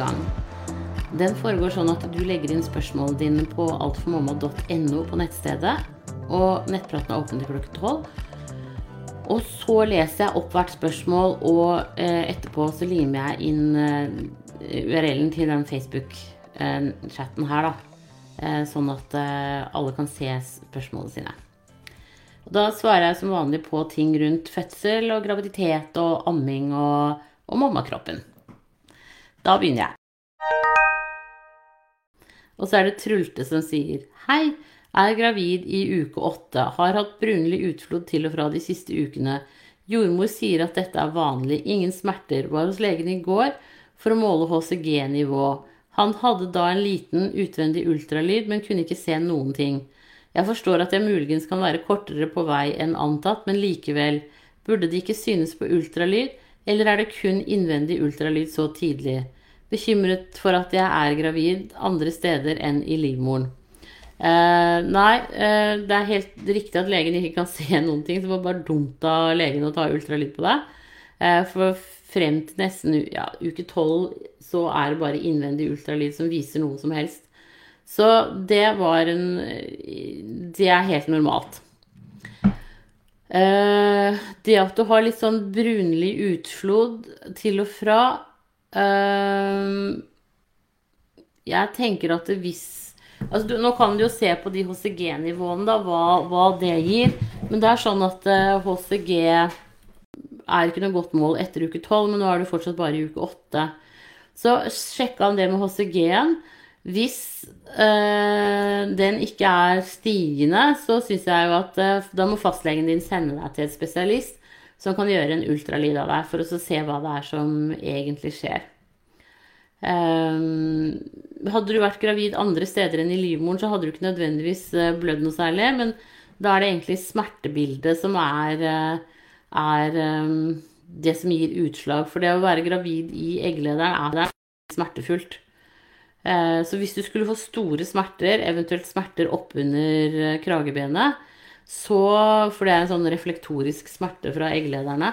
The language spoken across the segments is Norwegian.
gang. Den foregår sånn at du legger inn spørsmålene dine på altformamma.no på nettstedet. Og nettpraten er åpen til klokken tolv. Og så leser jeg opp hvert spørsmål, og eh, etterpå så limer jeg inn eh, URL-en til den Facebook-chatten her, da. Eh, sånn at eh, alle kan se spørsmålene sine. Og da svarer jeg som vanlig på ting rundt fødsel og graviditet og amming og, og mammakroppen. Da begynner jeg. Og så er det Trulte som sier Hei, er gravid i uke åtte. Har hatt brunlig utflod til og fra de siste ukene. Jordmor sier at dette er vanlig. Ingen smerter. Var hos legen i går for å måle HCG-nivå. Han hadde da en liten utvendig ultralyd, men kunne ikke se noen ting. Jeg forstår at jeg muligens kan være kortere på vei enn antatt, men likevel. Burde det ikke synes på ultralyd, eller er det kun innvendig ultralyd så tidlig? bekymret for at jeg er gravid andre steder enn i livmoren. Eh, nei, eh, det er helt riktig at legen ikke kan se noen ting. Så det var bare dumt av legen å ta ultralyd på deg. Eh, for frem til nesten ja, uke tolv så er det bare innvendig ultralyd som viser noe som helst. Så det var en Det er helt normalt. Eh, det at du har litt sånn brunlig utflod til og fra Uh, jeg tenker at hvis altså du, Nå kan du jo se på de HCG-nivåene, da, hva, hva, det gir. Men det er sånn at HCG er ikke noe godt mål etter uke 12, men nå er du fortsatt bare i uke 8. Så sjekka an det med HCG-en. Hvis øh, den ikke er stigende, så syns jeg jo at øh, da må fastlegen din sende deg til et spesialist som kan gjøre en ultralyd av deg for å se hva det er som egentlig skjer. Um, hadde du vært gravid andre steder enn i livmoren, så hadde du ikke nødvendigvis blødd noe særlig, men da er det egentlig smertebildet som er, er um, det som gir utslag. For det å være gravid i egglederen er smertefullt. Uh, så hvis du skulle få store smerter, eventuelt smerter oppunder kragebenet, så, for det er en sånn reflektorisk smerte fra egglederne,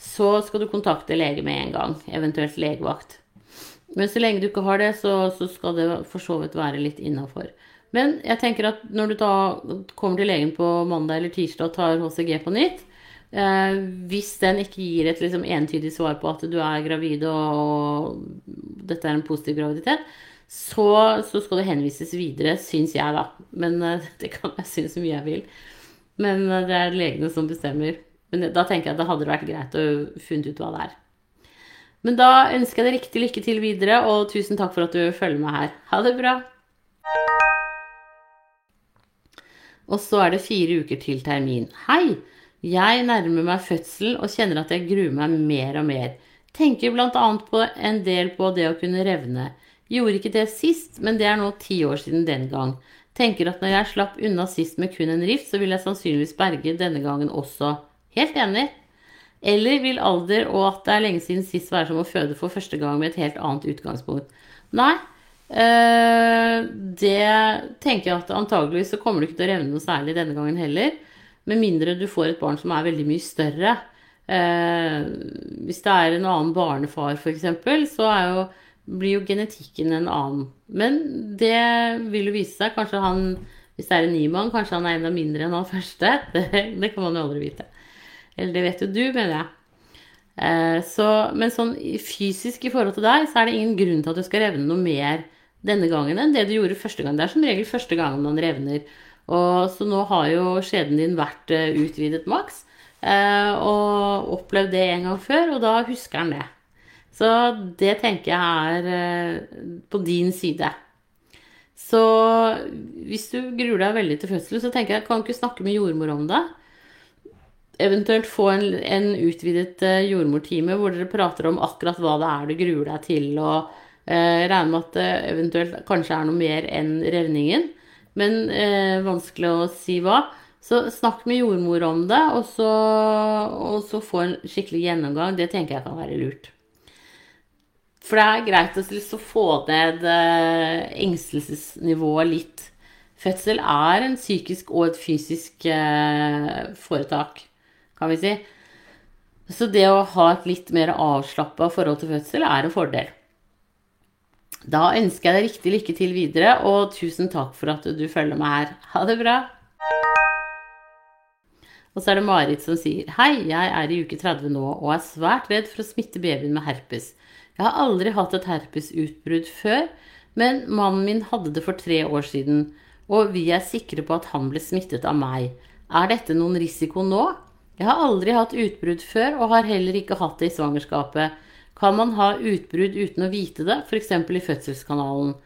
så skal du kontakte lege med en gang, eventuelt legevakt. Men så lenge du ikke har det, så, så skal det for så vidt være litt innafor. Men jeg tenker at når du da kommer til legen på mandag eller tirsdag og tar HCG på nytt, eh, hvis den ikke gir et liksom entydig svar på at du er gravid og, og dette er en positiv graviditet, så, så, skal det henvises videre, syns jeg, da. Men eh, det kan jeg synes så mye jeg vil. Men eh, det er legene som bestemmer. Men da tenker jeg at det hadde vært greit å funnet ut hva det er. Men da ønsker jeg deg riktig lykke til videre, og tusen takk for at du følger med her. Ha det bra! Og så er det fire uker til termin. Hei! Jeg nærmer meg fødselen og kjenner at jeg gruer meg mer og mer. Tenker bl.a. på en del på det å kunne revne. Gjorde ikke det sist, men det er nå ti år siden den gang. Tenker at når jeg slapp unna sist med kun en rift, så vil jeg sannsynligvis berge denne gangen også. Helt enig. Eller vil alder og at det er lenge siden sist være som å føde for første gang med et helt annet utgangspunkt? Nei. Øh, det tenker jeg at antageligvis så kommer du ikke til å revne noe særlig denne gangen heller. Med mindre du får et barn som er veldig mye større. Uh, hvis det er en annen barnefar, f.eks., så er jo blir jo genetikken en annen. Men det vil jo vise seg. Kanskje han, hvis det er en ny mann, kanskje han er enda mindre enn han første. Det, det kan man jo aldri vite. Eller det vet jo du, mener jeg. Eh, så, men sånn fysisk i forhold til deg, så er det ingen grunn til at du skal revne noe mer denne gangen enn det du gjorde første gang. Det er som regel første gangen man revner. Og, så nå har jo skjeden din vært uh, utvidet maks. Uh, og opplevd det en gang før, og da husker han det. Så det tenker jeg er eh, på din side. Så hvis du gruer deg veldig til fødsel, så tenker jeg kan du ikke snakke med jordmor om det. Eventuelt få en, en utvidet uh, jordmortime hvor dere prater om akkurat hva det er du gruer deg til, og eh, regner med at det eventuelt kanskje er noe mer enn revningen. Men eh, vanskelig å si hva. Så snakk med jordmor om det, og så, og så få en skikkelig gjennomgang. Det tenker jeg kan være lurt. For det er greit å liksom få ned eh, engstelsesnivået litt. Fødsel er en psykisk og et fysisk eh, foretak, kan vi si. Så det å ha et litt mer avslappa forhold til fødsel er en fordel. Da ønsker jeg deg riktig lykke til videre, og tusen takk for at du følger meg her. Ha det bra! Og så er det Marit som sier Hei, jeg er i uke 30 nå og er svært redd for å smitte babyen med herpes. Jeg har aldri hatt et herpesutbrudd før, men mannen min hadde det for tre år siden, og vi er sikre på at han ble smittet av meg. Er dette noen risiko nå? Jeg har aldri hatt utbrudd før, og har heller ikke hatt det i svangerskapet. Kan man ha utbrudd uten å vite det, f.eks. i fødselskanalen?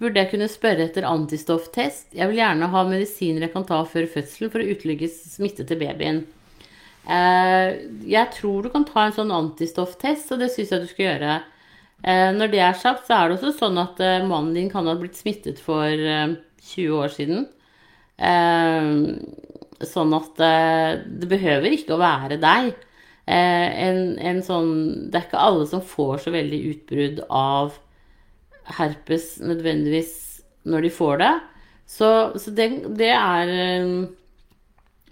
Burde jeg kunne spørre etter antistofftest? Jeg vil gjerne ha medisiner jeg kan ta før fødselen for å utelukke smitte til babyen. Eh, jeg tror du kan ta en sånn antistofftest, og det syns jeg du skal gjøre. Eh, når det er sagt, så er det også sånn at eh, mannen din kan ha blitt smittet for 20 år siden. Sånn at det behøver ikke å være deg. En, en sånn, det er ikke alle som får så veldig utbrudd av herpes nødvendigvis når de får det. Så, så det, det, er eh,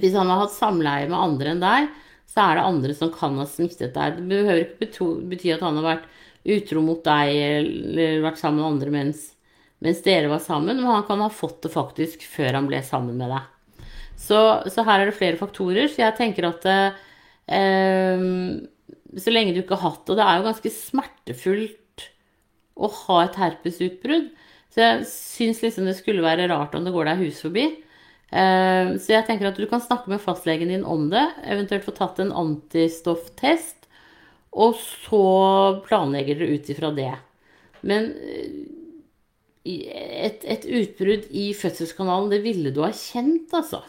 Hvis han har hatt samleie med andre enn deg, så er det andre som kan ha smittet deg. Det behøver ikke bety at han har vært utro mot deg eller vært sammen med andre mens, mens, dere var sammen, men han kan ha fått det faktisk før han ble sammen med deg. Så, så her er det flere faktorer, så jeg tenker at eh, så lenge du ikke har hatt det Og det er jo ganske smertefullt å ha et herpesutbrudd. Så jeg syns liksom det skulle være rart om det går deg hus forbi. Eh, så jeg tenker at du kan snakke med fastlegen din om det, eventuelt få tatt en antistofftest, og så planlegger dere ut ifra det. Men eh, et, et utbrudd i fødselskanalen, det ville du ha kjent, altså.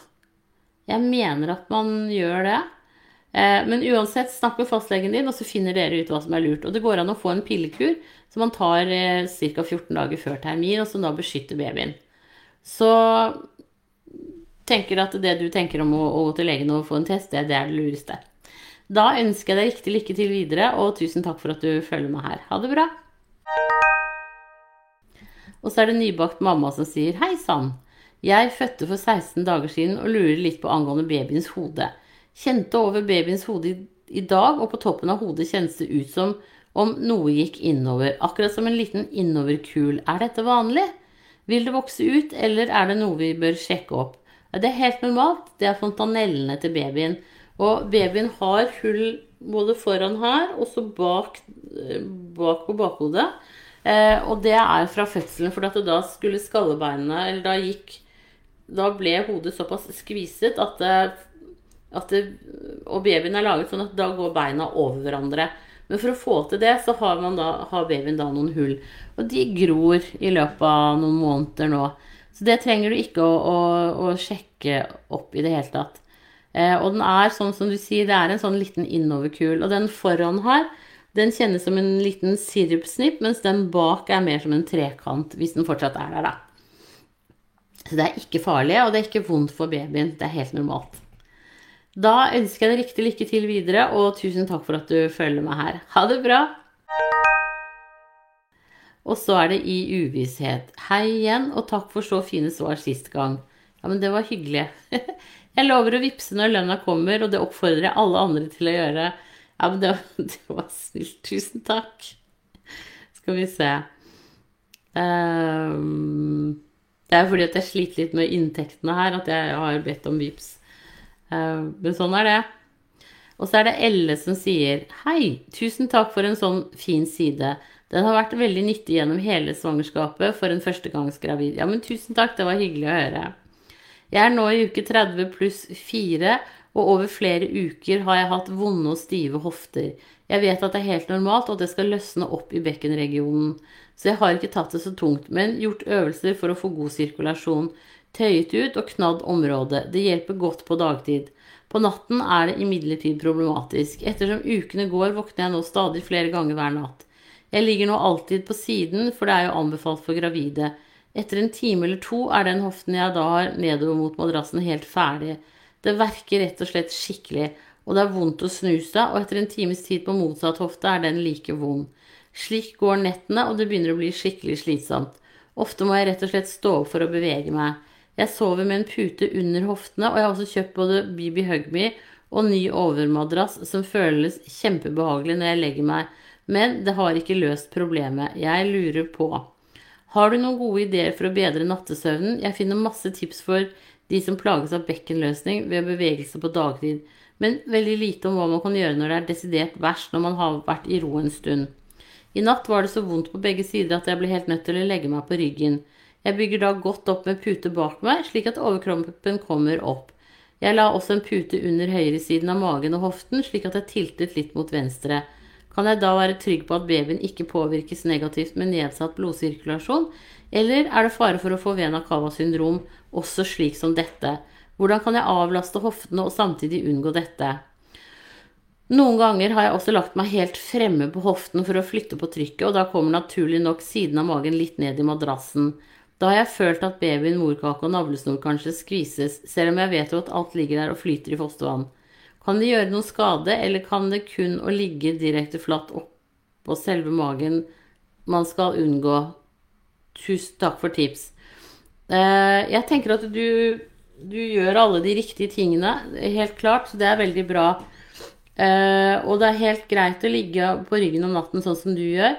Jeg mener at man gjør det. Eh, men uansett, snakk med fastlegen din, og så finner dere ut hva som er lurt. Og det går an å få en pillekur som man tar eh, ca. 14 dager før termin, og som da beskytter babyen. Så tenker at det du tenker om å, å gå til legen og få en test, det, det er det lureste. Da ønsker jeg deg riktig lykke til videre, og tusen takk for at du følger meg her. Ha det bra! Og så er det nybakt mamma som sier Hei sann. Jeg fødte for 16 dager siden og lurer litt på angående babyens hode. Kjente over babyens hode i dag, og på toppen av hodet kjennes det ut som om noe gikk innover, akkurat som en liten innoverkul. Er dette vanlig? Vil det vokse ut, eller er det noe vi bør sjekke opp? Det er helt normalt. Det er fontanellene til babyen. Og babyen har hull både foran her og så bak, eh, bak på bakhodet. Eh, og det er fra fødselen, for da skulle skallebeina Eller da gikk Da ble hodet såpass skviset at det at det, og babyen er laget sånn at da går beina over hverandre. Men for å få til det, så har, da, har babyen da noen hull. Og de gror i løpet av noen måneder nå. Så det trenger du ikke å, å, å sjekke opp i det hele tatt. Eh, og den er sånn som du sier, det er en sånn liten innoverkul. Og den foran her, den kjennes som en liten sirupsnipp, mens den bak er mer som en trekant, hvis den fortsatt er der, da. Så det er ikke farlig, og det er ikke vondt for babyen. Det er helt normalt. Da ønsker jeg deg riktig lykke til videre, og tusen takk for at du følger meg her. Ha det bra! Og så er det i uvisshet. Hei igjen, og takk for så fine svar sist gang. Ja, men det var hyggelig. Jeg lover å vippse når lønna kommer, og det oppfordrer jeg alle andre til å gjøre. Ja, men det, det var snilt. Tusen takk. Skal vi se. Um, det er fordi at jeg sliter litt med inntektene her, at jeg har bedt om vips. Eh, men sånn er det. Og så er det Elle som sier Hei, tusen takk for en sånn fin side. Den har vært veldig nyttig gjennom hele svangerskapet for en førstegangsgravid. Ja, men tusen takk, det var hyggelig å høre. Jeg er nå i uke 30 pluss 4, og over flere uker har jeg hatt vonde og stive hofter. Jeg vet at det er helt normalt, og at det skal løsne opp i bekkenregionen. Så jeg har ikke tatt det så tungt, men gjort øvelser for å få god sirkulasjon tøyet ut og knadd området. Det hjelper godt på dagtid. På natten er det imidlertid problematisk. Ettersom ukene går, våkner jeg nå stadig flere ganger hver natt. Jeg ligger nå alltid på siden, for det er jo anbefalt for gravide. Etter en time eller to er den hoften jeg da har nedover mot madrassen, helt ferdig. Det verker rett og slett skikkelig, og det er vondt å snu seg, og etter en times tid på motsatt hofte er den like vond. Slik går nettene, og det begynner å bli skikkelig slitsomt. Ofte må jeg rett og slett stå opp for å bevege meg. Jeg sover med en pute under hoftene, og jeg har også kjøpt både BB Hugme og ny overmadrass som føles kjempebehagelig når jeg legger meg, men det har ikke løst problemet. Jeg lurer på Har du noen gode ideer for å bedre nattesøvnen? Jeg finner masse tips for de som plages av bekkenløsning ved bevegelse på dagtid, men veldig lite om hva man kan gjøre når det er desidert verst når man har vært i ro en stund. I natt var det så vondt på begge sider at jeg ble helt nødt til å legge meg på ryggen. Jeg bygger da godt opp med pute bak meg, slik at overkroppen kommer opp. Jeg la også en pute under høyresiden av magen og hoften, slik at jeg tiltet litt mot venstre. Kan jeg da være trygg på at babyen ikke påvirkes negativt med nedsatt blodsirkulasjon, eller er det fare for å få vena cava syndrom også slik som dette? Hvordan kan jeg avlaste hoftene og samtidig unngå dette? Noen ganger har jeg også lagt meg helt fremme på hoften for å flytte på trykket, og da kommer naturlig nok siden av magen litt ned i madrassen. Da har jeg følt at babyen, morkake og navlesnor kanskje skvises, selv om jeg vet jo at alt ligger der og flyter i fostervann. Kan det gjøre noen skade, eller kan det kun å ligge direkte flatt oppå selve magen man skal unngå? Tusen takk for tips. Eh, jeg tenker at du, du gjør alle de riktige tingene, helt klart, så det er veldig bra. Eh, og det er helt greit å ligge på ryggen om natten sånn som du gjør.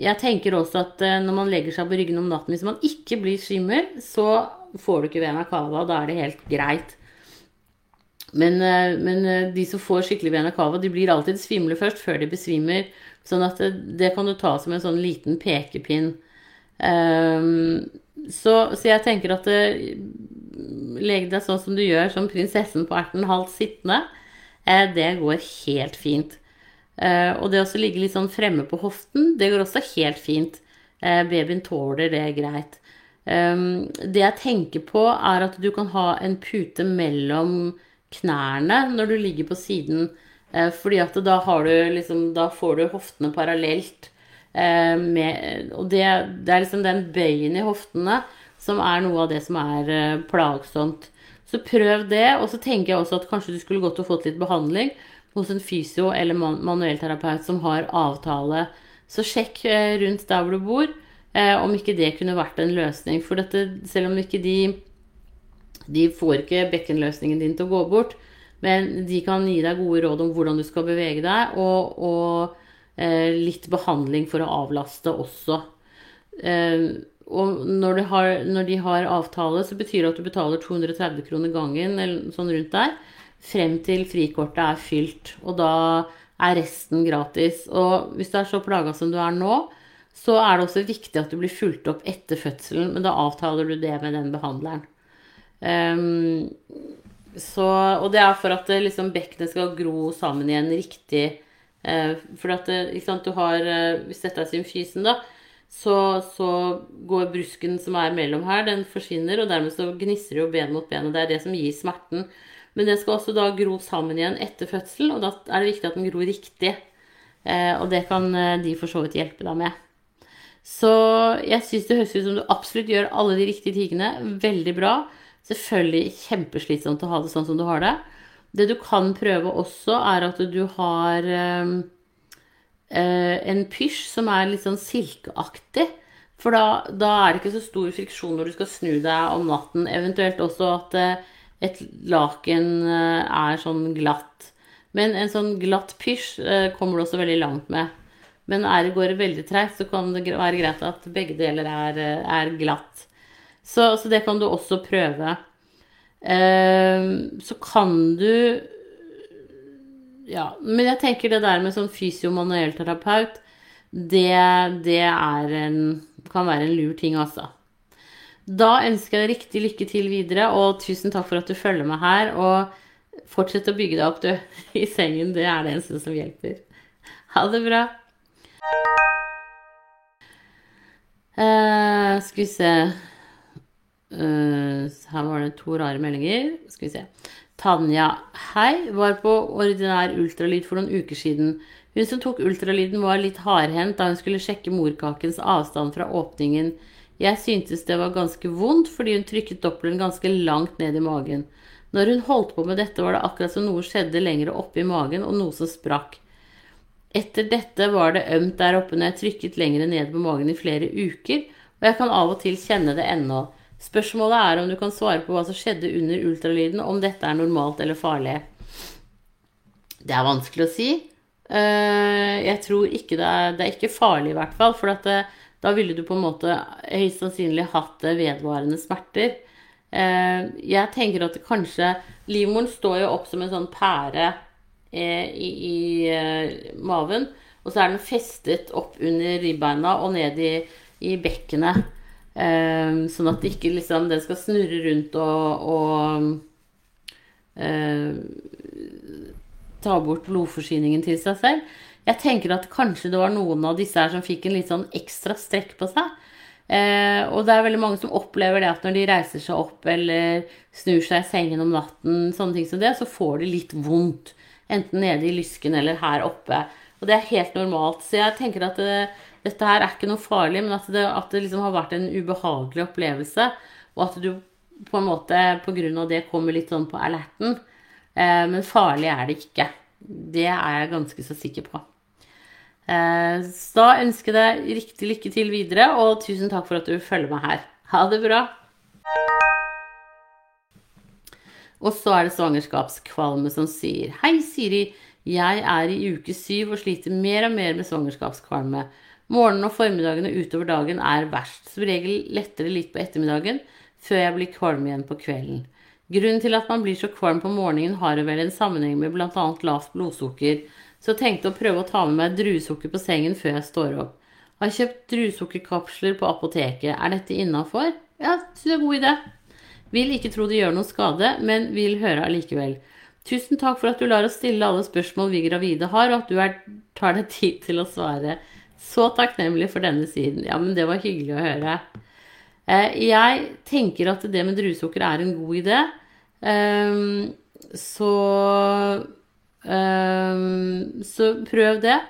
Jeg tenker også at eh, når man legger seg på ryggen om natten, hvis man ikke blir svimmel, så får du ikke vena cava. Da er det helt greit. Men, men, de som får skikkelig vena cava, de blir alltid svimle først, før de besvimer. Sånn at det, det kan du ta som en sånn liten pekepinn. Um, så, så, jeg tenker at det, legg deg sånn som du gjør, som prinsessen på erten, halvt sittende. Eh, det går helt fint. Eh, og det å ligge litt sånn fremme på hoften, det går også helt fint. babyen tåler det greit. Um, det jeg tenker på, er at du kan ha en pute mellom knærne når du ligger på siden. fordi at da, liksom, da får du hoftene parallelt. Eh, med, og det, det, er liksom den bøyen i hoftene som er noe av det som er eh, plagsomt. Så prøv det. Og så tenker jeg også at kanskje du skulle gått og fått litt behandling hos en fysio eller man manuellterapeut som har avtale. Så sjekk eh, rundt der hvor du bor om ikke det kunne vært en løsning. For dette, selv om ikke de De får ikke bekkenløsningen din til å gå bort, men de kan gi deg gode råd om hvordan du skal bevege deg, og, og Eh, litt behandling for å avlaste også. Eh, og når har, når de har avtale, så betyr det at du betaler 230 kroner gangen, eller sånn rundt der, frem til frikortet er fylt. Og da er resten gratis. Og hvis du er så plaga som du er nå, så er det også viktig at du blir fulgt opp etter fødselen, men da avtaler du det med den behandleren. Um, så, og det er for at liksom, bekkenet skal gro sammen igjen riktig Eh, for at eh, sant, du har eh, Hvis dette er symfysen, da, så, så, går brusken som er mellom her, den forsvinner, og dermed så gnisser jo ben mot ben, og det er det som gir smerten. Men den skal også da gro sammen igjen etter fødsel, og da er det viktig at den gror riktig. og det kan de for så vidt hjelpe deg med. Så jeg syns det høres ut som du absolutt gjør alle de riktige tingene. Veldig bra. Selvfølgelig kjempeslitsomt å ha det sånn som du har det. Det du kan prøve også, er at du har eh, eh, en pysj som er litt sånn silkeaktig. For da, da, er det ikke så stor friksjon når du skal snu deg om natten. Eventuelt også at eh, et laken eh, er sånn glatt. Men en sånn glatt pysj eh, kommer du også veldig langt med. Men er det går veldig treigt, så kan det være greit at begge deler er, eh, er glatt. Så, så, det kan du også prøve. Ehm, så kan du Ja, men jeg tenker det der med sånn fysio-manuellterapeut, det, det en, kan være en lur ting, altså. Da ønsker jeg deg riktig lykke til videre, og tusen takk for at du følger meg her. Og fortsett å bygge deg opp, du, i sengen. Det er det eneste som hjelper. Ha det bra. Uh, skal vi se her var det to rare meldinger. Skal vi se. Tanja. Hei. Var på ordinær ultralyd for noen uker siden. Hun som tok ultralyden, var litt hardhendt da hun skulle sjekke morkakens avstand fra åpningen. Jeg syntes det var ganske vondt fordi hun trykket doppelen ganske langt ned i magen. Når hun holdt på med dette, var det akkurat som noe skjedde lenger oppe i magen, og noe som sprakk. Etter dette var det ømt der oppe når jeg trykket lenger ned på magen i flere uker, og jeg kan av og til kjenne det ennå. Spørsmålet er om du kan svare på hva som skjedde under ultralyden, om dette er normalt eller farlig. Det er vanskelig å si. Eh, jeg tror ikke det er, det er ikke farlig, i hvert fall. For det, Da ville du på en måte høyst sannsynlig hatt vedvarende smerter. Jeg tenker at kanskje Livmoren står jo opp som en sånn pære i, i maven. Og så er den festet opp under ribbeina og ned i, i bekkenet. Um, sånn at det ikke liksom, den skal snurre rundt og, og uh, ta bort blodforsyningen til seg selv. Jeg tenker at kanskje det var noen av disse her som fikk en litt sånn ekstra strekk på seg. Eh, og det er veldig mange som opplever det at når de reiser seg opp eller snur seg i sengen om natten, sånne ting som det, så får de litt vondt. Enten nede i lysken eller her oppe. Og det er helt normalt. Så jeg tenker at det, dette her er ikke noe farlig, men at det, at det liksom har vært en ubehagelig opplevelse. Og at du på en måte på grunn av det kommer litt sånn på alerten. Eh, men farlig er det ikke. Det er jeg ganske så sikker på. Eh, så da ønsker jeg deg riktig lykke til videre, og tusen takk for at du følger meg her. Ha det bra. Og så er det svangerskapskvalme som sier Hei, Siri. Jeg er i uke syv og sliter mer og mer med svangerskapskvalme. Morgenen og formiddagene utover dagen er verst. Som regel letter det litt på ettermiddagen, før jeg blir kvalm igjen på kvelden. Grunnen til at man blir så kvalm på morgenen, har vel en sammenheng med bl.a. lavt blodsukker, så jeg tenkte å prøve å ta med meg druesukker på sengen før jeg står opp. Har kjøpt druesukkerkapsler på apoteket. Er dette innafor? Ja, syns jeg er god idé. Vil ikke tro det gjør noen skade, men vil høre allikevel. Tusen takk for at du lar oss stille alle spørsmål vi gravide har, og at du er, tar deg tid til å svare. Så takknemlig for denne siden. Ja, men det var hyggelig å høre. Eh, jeg tenker at det med druesukker er en god idé. Ehm, så ehm, Så prøv det.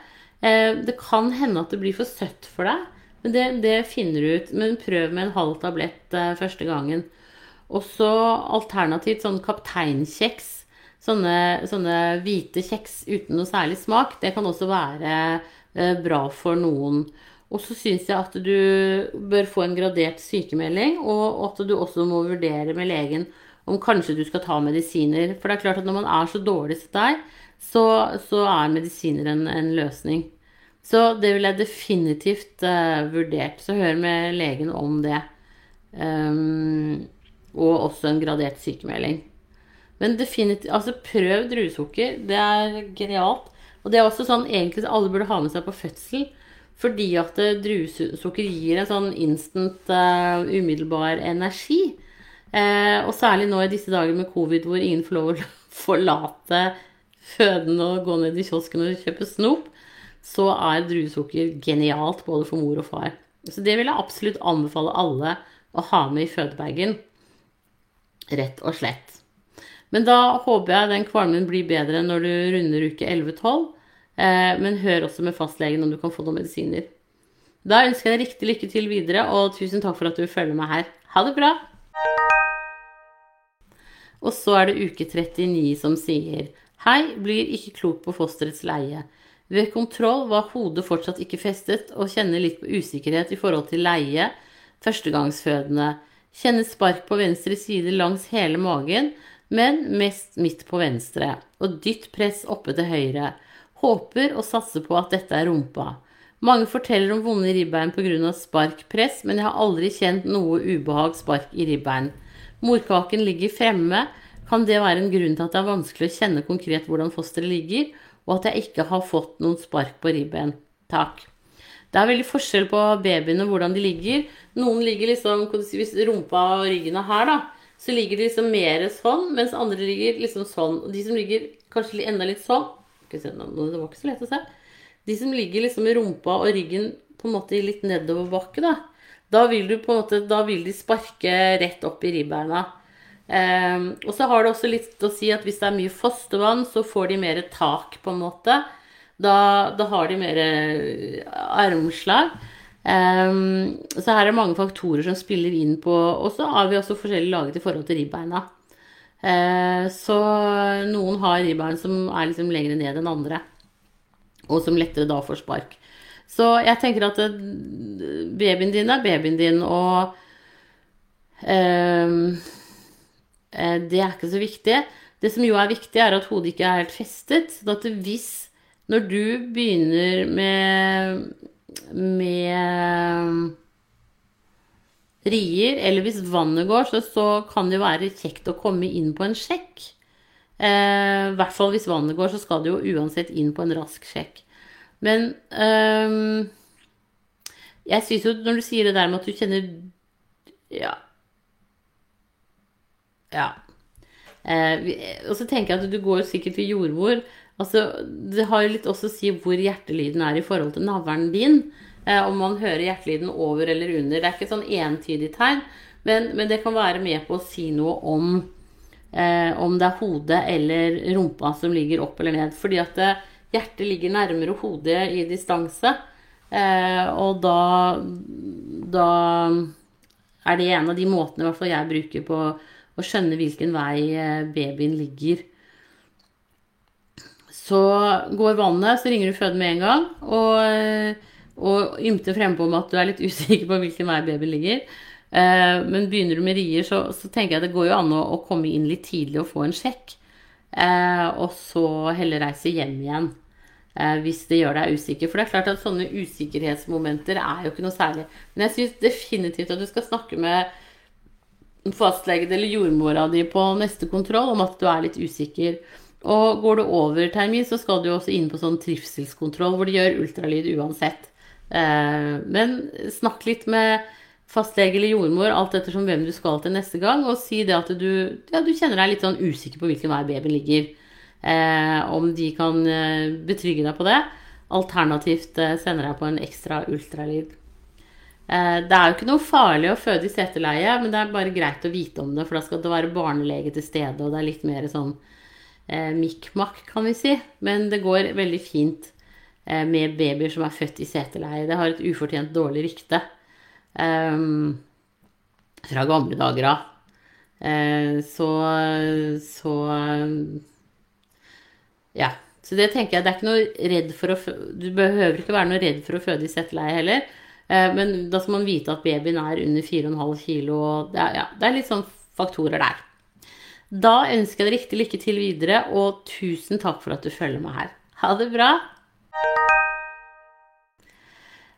Eh, det kan hende at det blir for søtt for deg, men det, det finner du ut. Men prøv med en halv tablett eh, første gangen. Og så alternativt sånn kapteinkjeks sånne, sånne, hvite kjeks uten noe særlig smak, det kan også være bra for noen. Og så syns jeg at du bør få en gradert sykemelding, og at du også må vurdere med legen om kanskje du skal ta medisiner. For det er klart at når man er så dårlig som deg, så, så er medisiner en, en, løsning. Så det vil jeg definitivt uh, vurdert. Så hør med legen om det. Um, og også en gradert sykemelding. Men definitivt, altså prøv druesukker. Det er genialt. Og det er også sånn egentlig alle burde ha med seg på fødsel. Fordi at eh, druesukker gir en sånn instant, uh, umiddelbar energi. Uh, og særlig nå i disse dager med covid hvor ingen får lov å forlate føden og gå ned i kiosken og kjøpe snop, så er druesukker genialt både for mor og far. Så det vil jeg absolutt anbefale alle å ha med i fødebagen. Rett og slett. Men da håper jeg den kvalmen blir bedre når du runder uke 11-12. Eh, men hør også med fastlegen om du kan få noen medisiner. Da ønsker jeg deg riktig lykke til videre, og tusen takk for at du følger meg her. Ha det bra! Og så er det uke 39 som sier Hei, blir ikke klok på fosterets leie. Ved kontroll var hodet fortsatt ikke festet, og kjenner litt på usikkerhet i forhold til leie, førstegangsfødende. Kjenner spark på venstre side langs hele magen, men mest midt på venstre, og dytt press oppe til høyre. Håper og satser på at dette er rumpa. Mange forteller om vonde ribbein pga. sparkpress, men jeg har aldri kjent noe ubehag spark i ribbein. Morkaken ligger fremme. Kan det være en grunn til at det er vanskelig å kjenne konkret hvordan fosteret ligger, og at jeg ikke har fått noen spark på ribben? Takk. Det er veldig forskjell på babyene hvordan de ligger. Noen ligger liksom Hvis rumpa og ryggen er her, da, så ligger de liksom mer sånn, mens andre ligger liksom sånn. Og de som ligger kanskje enda litt sånn Det var ikke så lett å se. De som ligger liksom med rumpa og ryggen på en måte litt nedoverbakke, da. Da vil, du på en måte, da vil de sparke rett opp i ribbeina. Um, og så har det også litt å si at hvis det er mye fostervann, så får de mer tak, på en måte. Da, da har de mer armslag. Um, så her er det mange faktorer som spiller inn på Og så har vi også forskjellig laget i forhold til ribbeina. Uh, så noen har ribbein som er liksom lenger ned enn andre, og som lettere da får spark. Så jeg tenker at eh, babyen din er babyen din, og um, det er ikke så viktig. Det som jo er viktig, er at hodet ikke er helt festet. Så at hvis når du begynner med med rier, eller hvis vannet går, så, så kan det jo være kjekt å komme inn på en sjekk. Eh, I hvert fall hvis vannet går, så skal det jo uansett inn på en rask sjekk. Men eh, jeg syns jo når du sier det der med at du kjenner Ja. Ja. Eh, og så tenker jeg at du går sikkert til jordmor. Altså, det har jo litt også å si hvor hjertelyden er i forhold til navlen din. Eh, om man hører hjertelyden over eller under. Det er ikke sånn entydig tegn, men, men det kan være med på å si noe om eh, om det er hodet eller rumpa som ligger opp eller ned. Fordi at det, hjertet ligger nærmere hodet i distanse. Eh, og da, da er det en av de måtene jeg bruker på å skjønne hvilken vei eh, babyen ligger. Så går vannet, så ringer du føden med en gang. Og og ymter frempå om at du er litt usikker på hvilken vei babyen ligger. Eh, men begynner du med rier, så, så, tenker jeg det går jo an å, å, komme inn litt tidlig og få en sjekk. Eh, og så heller reise hjem igjen eh, hvis det gjør deg usikker. For det er klart at sånne usikkerhetsmomenter er jo ikke noe særlig. Men jeg syns definitivt at du skal snakke med fastlegen eller jordmora di på neste kontroll om at du er litt usikker. Og går du over termin, så skal du også inn på sånn trivselskontroll hvor de gjør ultralyd uansett. Eh, men snakk litt med fastlege eller jordmor, alt ettersom hvem du skal til neste gang, og si det at du, ja, du kjenner deg litt sånn usikker på hvilken vei babyen ligger. Eh, om de kan eh, betrygge deg på det. Alternativt sender deg på en ekstra ultralyd. Det er jo ikke noe farlig å føde i seteleie, men det er bare greit å vite om det, for da skal det være barnelege til stede, og det er litt mer sånn eh, mikk-makk, kan vi si. Men det går veldig fint. Eh, med babyer som er født i seteleie. Det har et ufortjent dårlig rykte um, fra gamle dager av. Uh, så, så Ja. Så det tenker jeg, det er ikke noe redd for å Du behøver ikke være noe redd for å føde i seteleie heller. Uh, men da skal man vite at babyen er under 4,5 kilo. Det er, ja, det er litt sånn faktorer der. Da ønsker jeg deg riktig lykke til videre, og tusen takk for at du følger meg her. Ha det bra!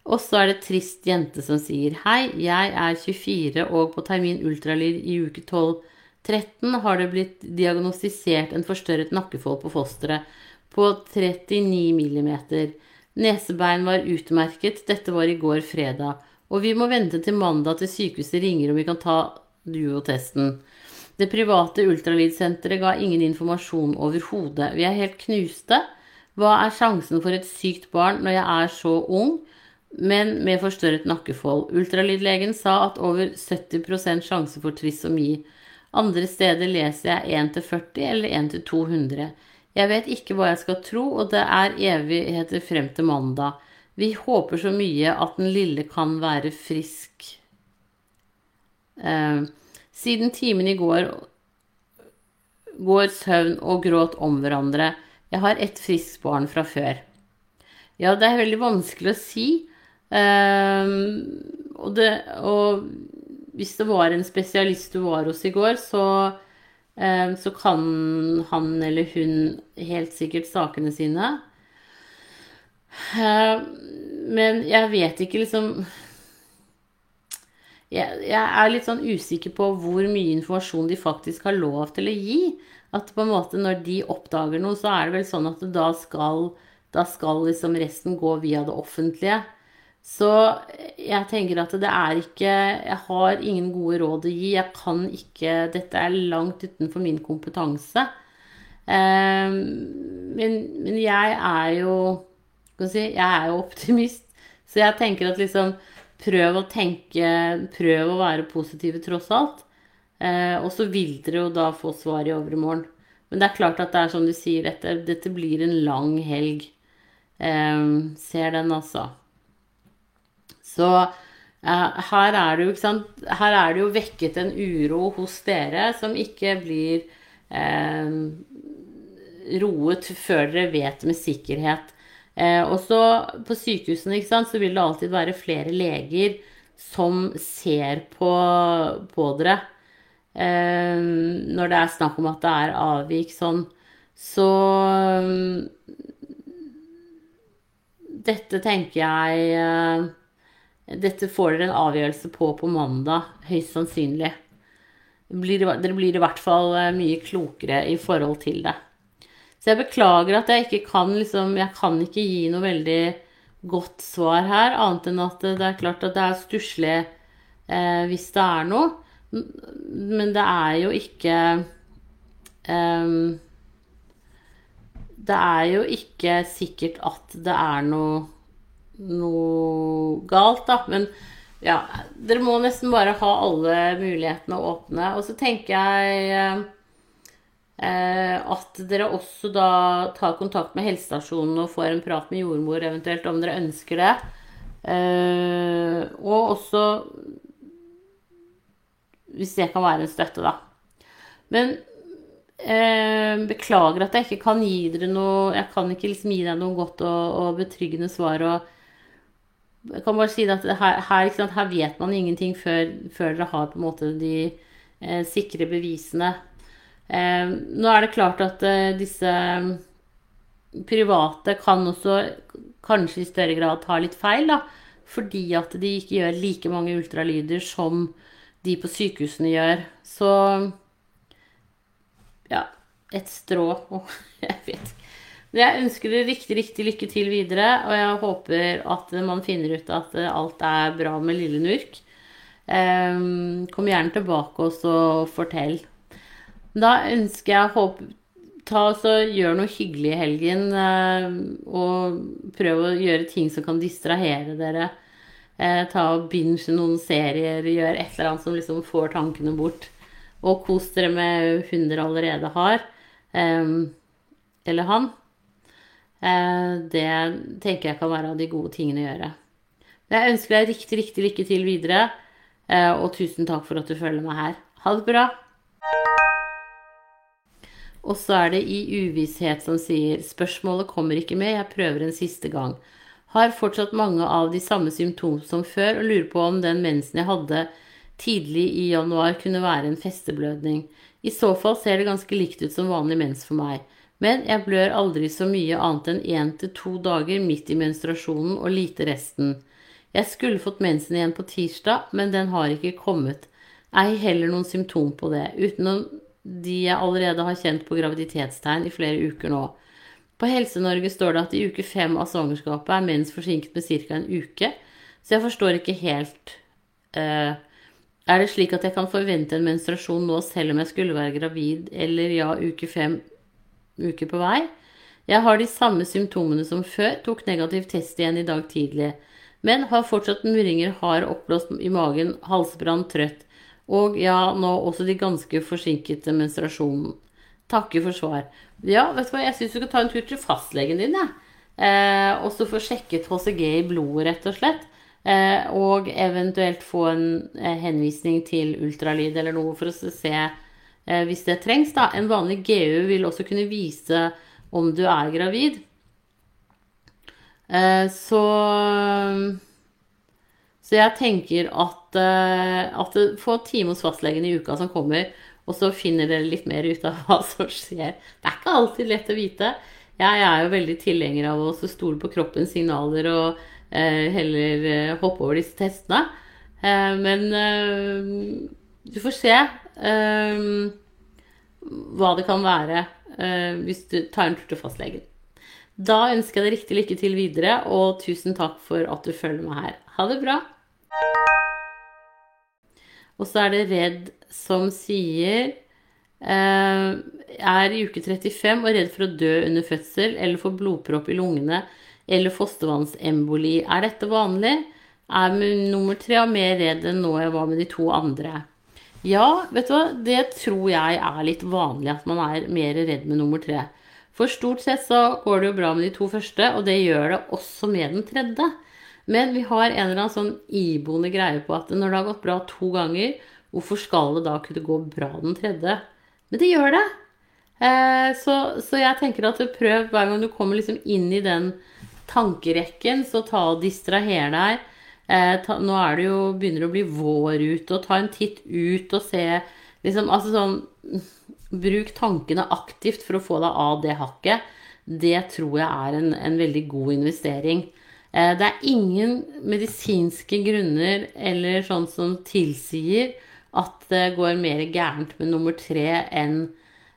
Og så er det trist jente som sier Hei, jeg er 24 og på termin ultralyd i uke 12-13 har det blitt diagnostisert en forstørret nakkefold på fosteret på 39 millimeter. Nesebein var utmerket, dette var i går fredag, og vi må vente til mandag til sykehuset ringer om vi kan ta duotesten. Det private ultralydsenteret ga ingen informasjon overhodet. Vi er helt knuste. Hva er sjansen for et sykt barn når jeg er så ung? men med forstørret nakkefold. Ultralydlegen sa at over 70% sjanse for trisomi. Andre steder leser jeg 1 til 40 eller 1 til 200. Jeg vet ikke hva jeg skal tro, og det er evigheter frem til mandag. Vi håper så mye at den lille kan være frisk. Eh, siden timen i går går søvn og gråt om hverandre. Jeg har ett friskt barn fra før. Ja, det er veldig vanskelig å si. Um, og, det, og, hvis det var en spesialist du var hos i går, så, um, så kan han eller hun helt sikkert sakene sine. Uh, men jeg vet ikke liksom jeg, jeg, er litt sånn usikker på hvor mye informasjon de faktisk har lov til å gi. At på en måte når de oppdager noe, så er det vel sånn at da skal, da skal liksom resten gå via det offentlige. Så jeg tenker at det er ikke Jeg har ingen gode råd å gi. Jeg kan ikke Dette er langt utenfor min kompetanse. Um, men, men, jeg er jo Skal si Jeg er jo optimist. Så jeg tenker at liksom Prøv å tenke Prøv å være positive tross alt. Eh, og så vil dere jo da få svar i overmorgen. Men det er klart at det er som du sier, dette, dette blir en lang helg. Eh, ser den, altså. Så eh, her, er det jo, her er det jo vekket en uro hos dere som ikke blir uh, roet før dere vet med sikkerhet. Uh, og så på sykehusene sant, så vil det alltid være flere leger som ser på, på dere. når det er snakk om at det er avvik sånn. Så dette tenker jeg eh, Dette får dere en avgjørelse på på mandag, høyst sannsynlig. Blir, dere blir i hvert fall eh, mye klokere i forhold til det. Så jeg beklager at jeg ikke kan liksom Jeg kan ikke gi noe veldig godt svar her, annet enn at det er klart at det er stusslig eh, hvis det er noe. Men det er jo ikke eh, det er jo ikke sikkert at det er noe, noe galt, da. Men ja, dere må nesten bare ha alle mulighetene åpne. Og så tenker jeg eh, at dere også da tar kontakt med helsestasjonen og får en prat med jordmor eventuelt om dere ønsker det. Eh, og også hvis det kan være en støtte, da. Men Eh, beklager at jeg ikke kan gi dere noe Jeg kan ikke liksom gi deg noe godt og, og betryggende svar. Og jeg kan bare si at her, her, her vet man ingenting før, før, dere har på en måte de eh, sikre bevisene. Eh, nå er det klart at eh, disse private kan også kanskje i større grad ta litt feil, da. Fordi at de ikke gjør like mange ultralyder som de på sykehusene gjør. Så ja, et strå. jeg vet ikke. Jeg ønsker dere riktig, riktig lykke til videre, og jeg håper at man finner ut at alt er bra med lille Nurk. Kom gjerne tilbake og fortell. Da ønsker jeg å ta så Gjør noe hyggelig i helgen, uh, og prøv å gjøre ting som kan distrahere dere. Uh, ta og Binge noen serier, gjør et eller annet som liksom får tankene bort. Og kos dere med hun dere allerede har. Um, eller han. Det tenker jeg kan være av de gode tingene å gjøre. Jeg ønsker deg riktig, riktig lykke til videre. Og tusen takk for at du følger meg her. Ha det bra. Og så er det i uvisshet som sier spørsmålet kommer ikke med, jeg prøver en siste gang. Har fortsatt mange av de samme symptomer som før og lurer på om den mensen jeg hadde tidlig i januar kunne være en festeblødning. I så fall ser det ganske likt ut som vanlig mens for meg. Men jeg blør aldri så mye annet enn én til to dager midt i menstruasjonen og lite resten. Jeg skulle fått mensen igjen på tirsdag, men den har ikke kommet. Ei heller noen symptom på det, utenom de jeg allerede har kjent på graviditetstegn i flere uker nå. På Helse-Norge står det at i uke fem av svangerskapet er mens forsinket med ca. en uke, så jeg forstår ikke helt uh, er det slik at jeg kan forvente en menstruasjon nå selv om jeg skulle være gravid eller ja, uke fem uker på vei? Jeg har de samme symptomene som før, tok negativ test igjen i dag tidlig, men har fortsatt murringer, hard oppblåst i magen, halsbrann, trøtt, og ja, nå også de ganske forsinkede menstruasjonen. Takker for svar. Ja, vet du hva, jeg syns du skal ta en tur til fastlegen din, jeg. Eh, og så få sjekket HCG i blodet, rett og slett. Eh, og eventuelt få en eh, henvisning til ultralyd eller noe for å se eh, hvis det trengs. Da. En vanlig GU vil også kunne vise om du er gravid. Så, så jeg tenker at, at få time hos fastlegen i uka som kommer, og så finner dere litt mer ut av hva som skjer. Det er ikke alltid lett å vite. Jeg er jo veldig tilhenger av å stole på kroppens signaler og Eh, heller eh, hoppe over disse testene. Eh, men du får se hva det kan være hvis du tar en tur til fastlegen. Da ønsker jeg deg riktig lykke til videre, og tusen takk for at du følger meg her. Ha det bra! Og så er det Redd som sier eh, Er i uke 35 og redd for å dø under fødsel eller få blodpropp i lungene eller fostervannsemboli. Er dette vanlig? Er nummer tre mer redd enn nå jeg var med de to andre? Ja, vet du hva, det tror jeg er litt vanlig at man er mer redd med nummer tre. For stort sett så går det jo bra med de to første, og det gjør det også med den tredje. Men vi har en eller annen sånn iboende greie på at når det har gått bra to ganger, hvorfor skal det da kunne gå bra den tredje? Men det gjør det. Eh, så, så, jeg tenker at prøv hver gang du kommer liksom inn i den tankerekken, så ta og distraher deg. Eh, nå er det jo, begynner det å bli vår ute, og ta en titt ut og se liksom, Altså sånn Bruk tankene aktivt for å få deg av det hakket. Det tror jeg er en, en veldig god investering. Eh, det er ingen medisinske grunner eller sånn som tilsier at det går mer gærent med nummer tre enn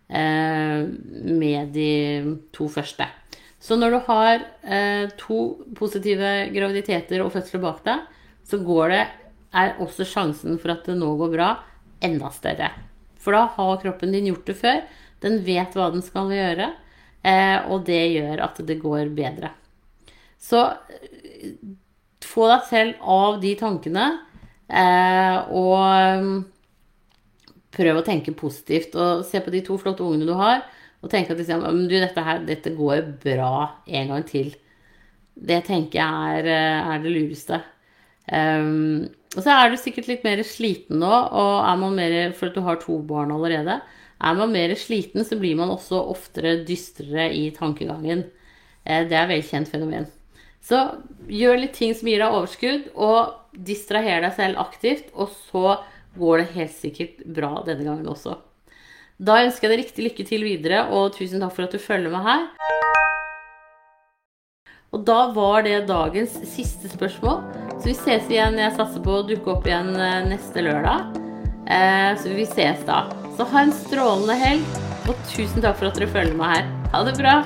eh, med de to første. Så når du har eh, to positive graviditeter og fødsler bak deg, så det, er også sjansen for at det nå går bra, enda større. For da har kroppen din gjort det før. Den vet hva den skal gjøre, og det gjør at det går bedre. Så få deg selv av de tankene, eh, og mm, prøv å tenke positivt. Og se på de to flotte ungene du har og tenke at liksom, du, dette, her, dette går bra en gang til. Det tenker jeg er, eh, er det lureste. Um, og så er du sikkert litt mer sliten nå, og er man mer, for at du har to barn allerede. Er man mer sliten, så blir man også oftere dystrere i tankegangen. Det er velkjent fenomen. Så gjør litt ting som gir deg overskudd, og distraher deg selv aktivt, og så går det helt sikkert bra denne gangen også. Da ønsker jeg deg riktig lykke til videre, og tusen takk for at du følger med her. Og da var det dagens siste spørsmål. Så vi ses igjen. Jeg satser på å dukke opp igjen eh, neste lørdag. Eh, så vi ses da. Så ha en strålende helg, og tusen takk for at dere følger med her. Ha det bra.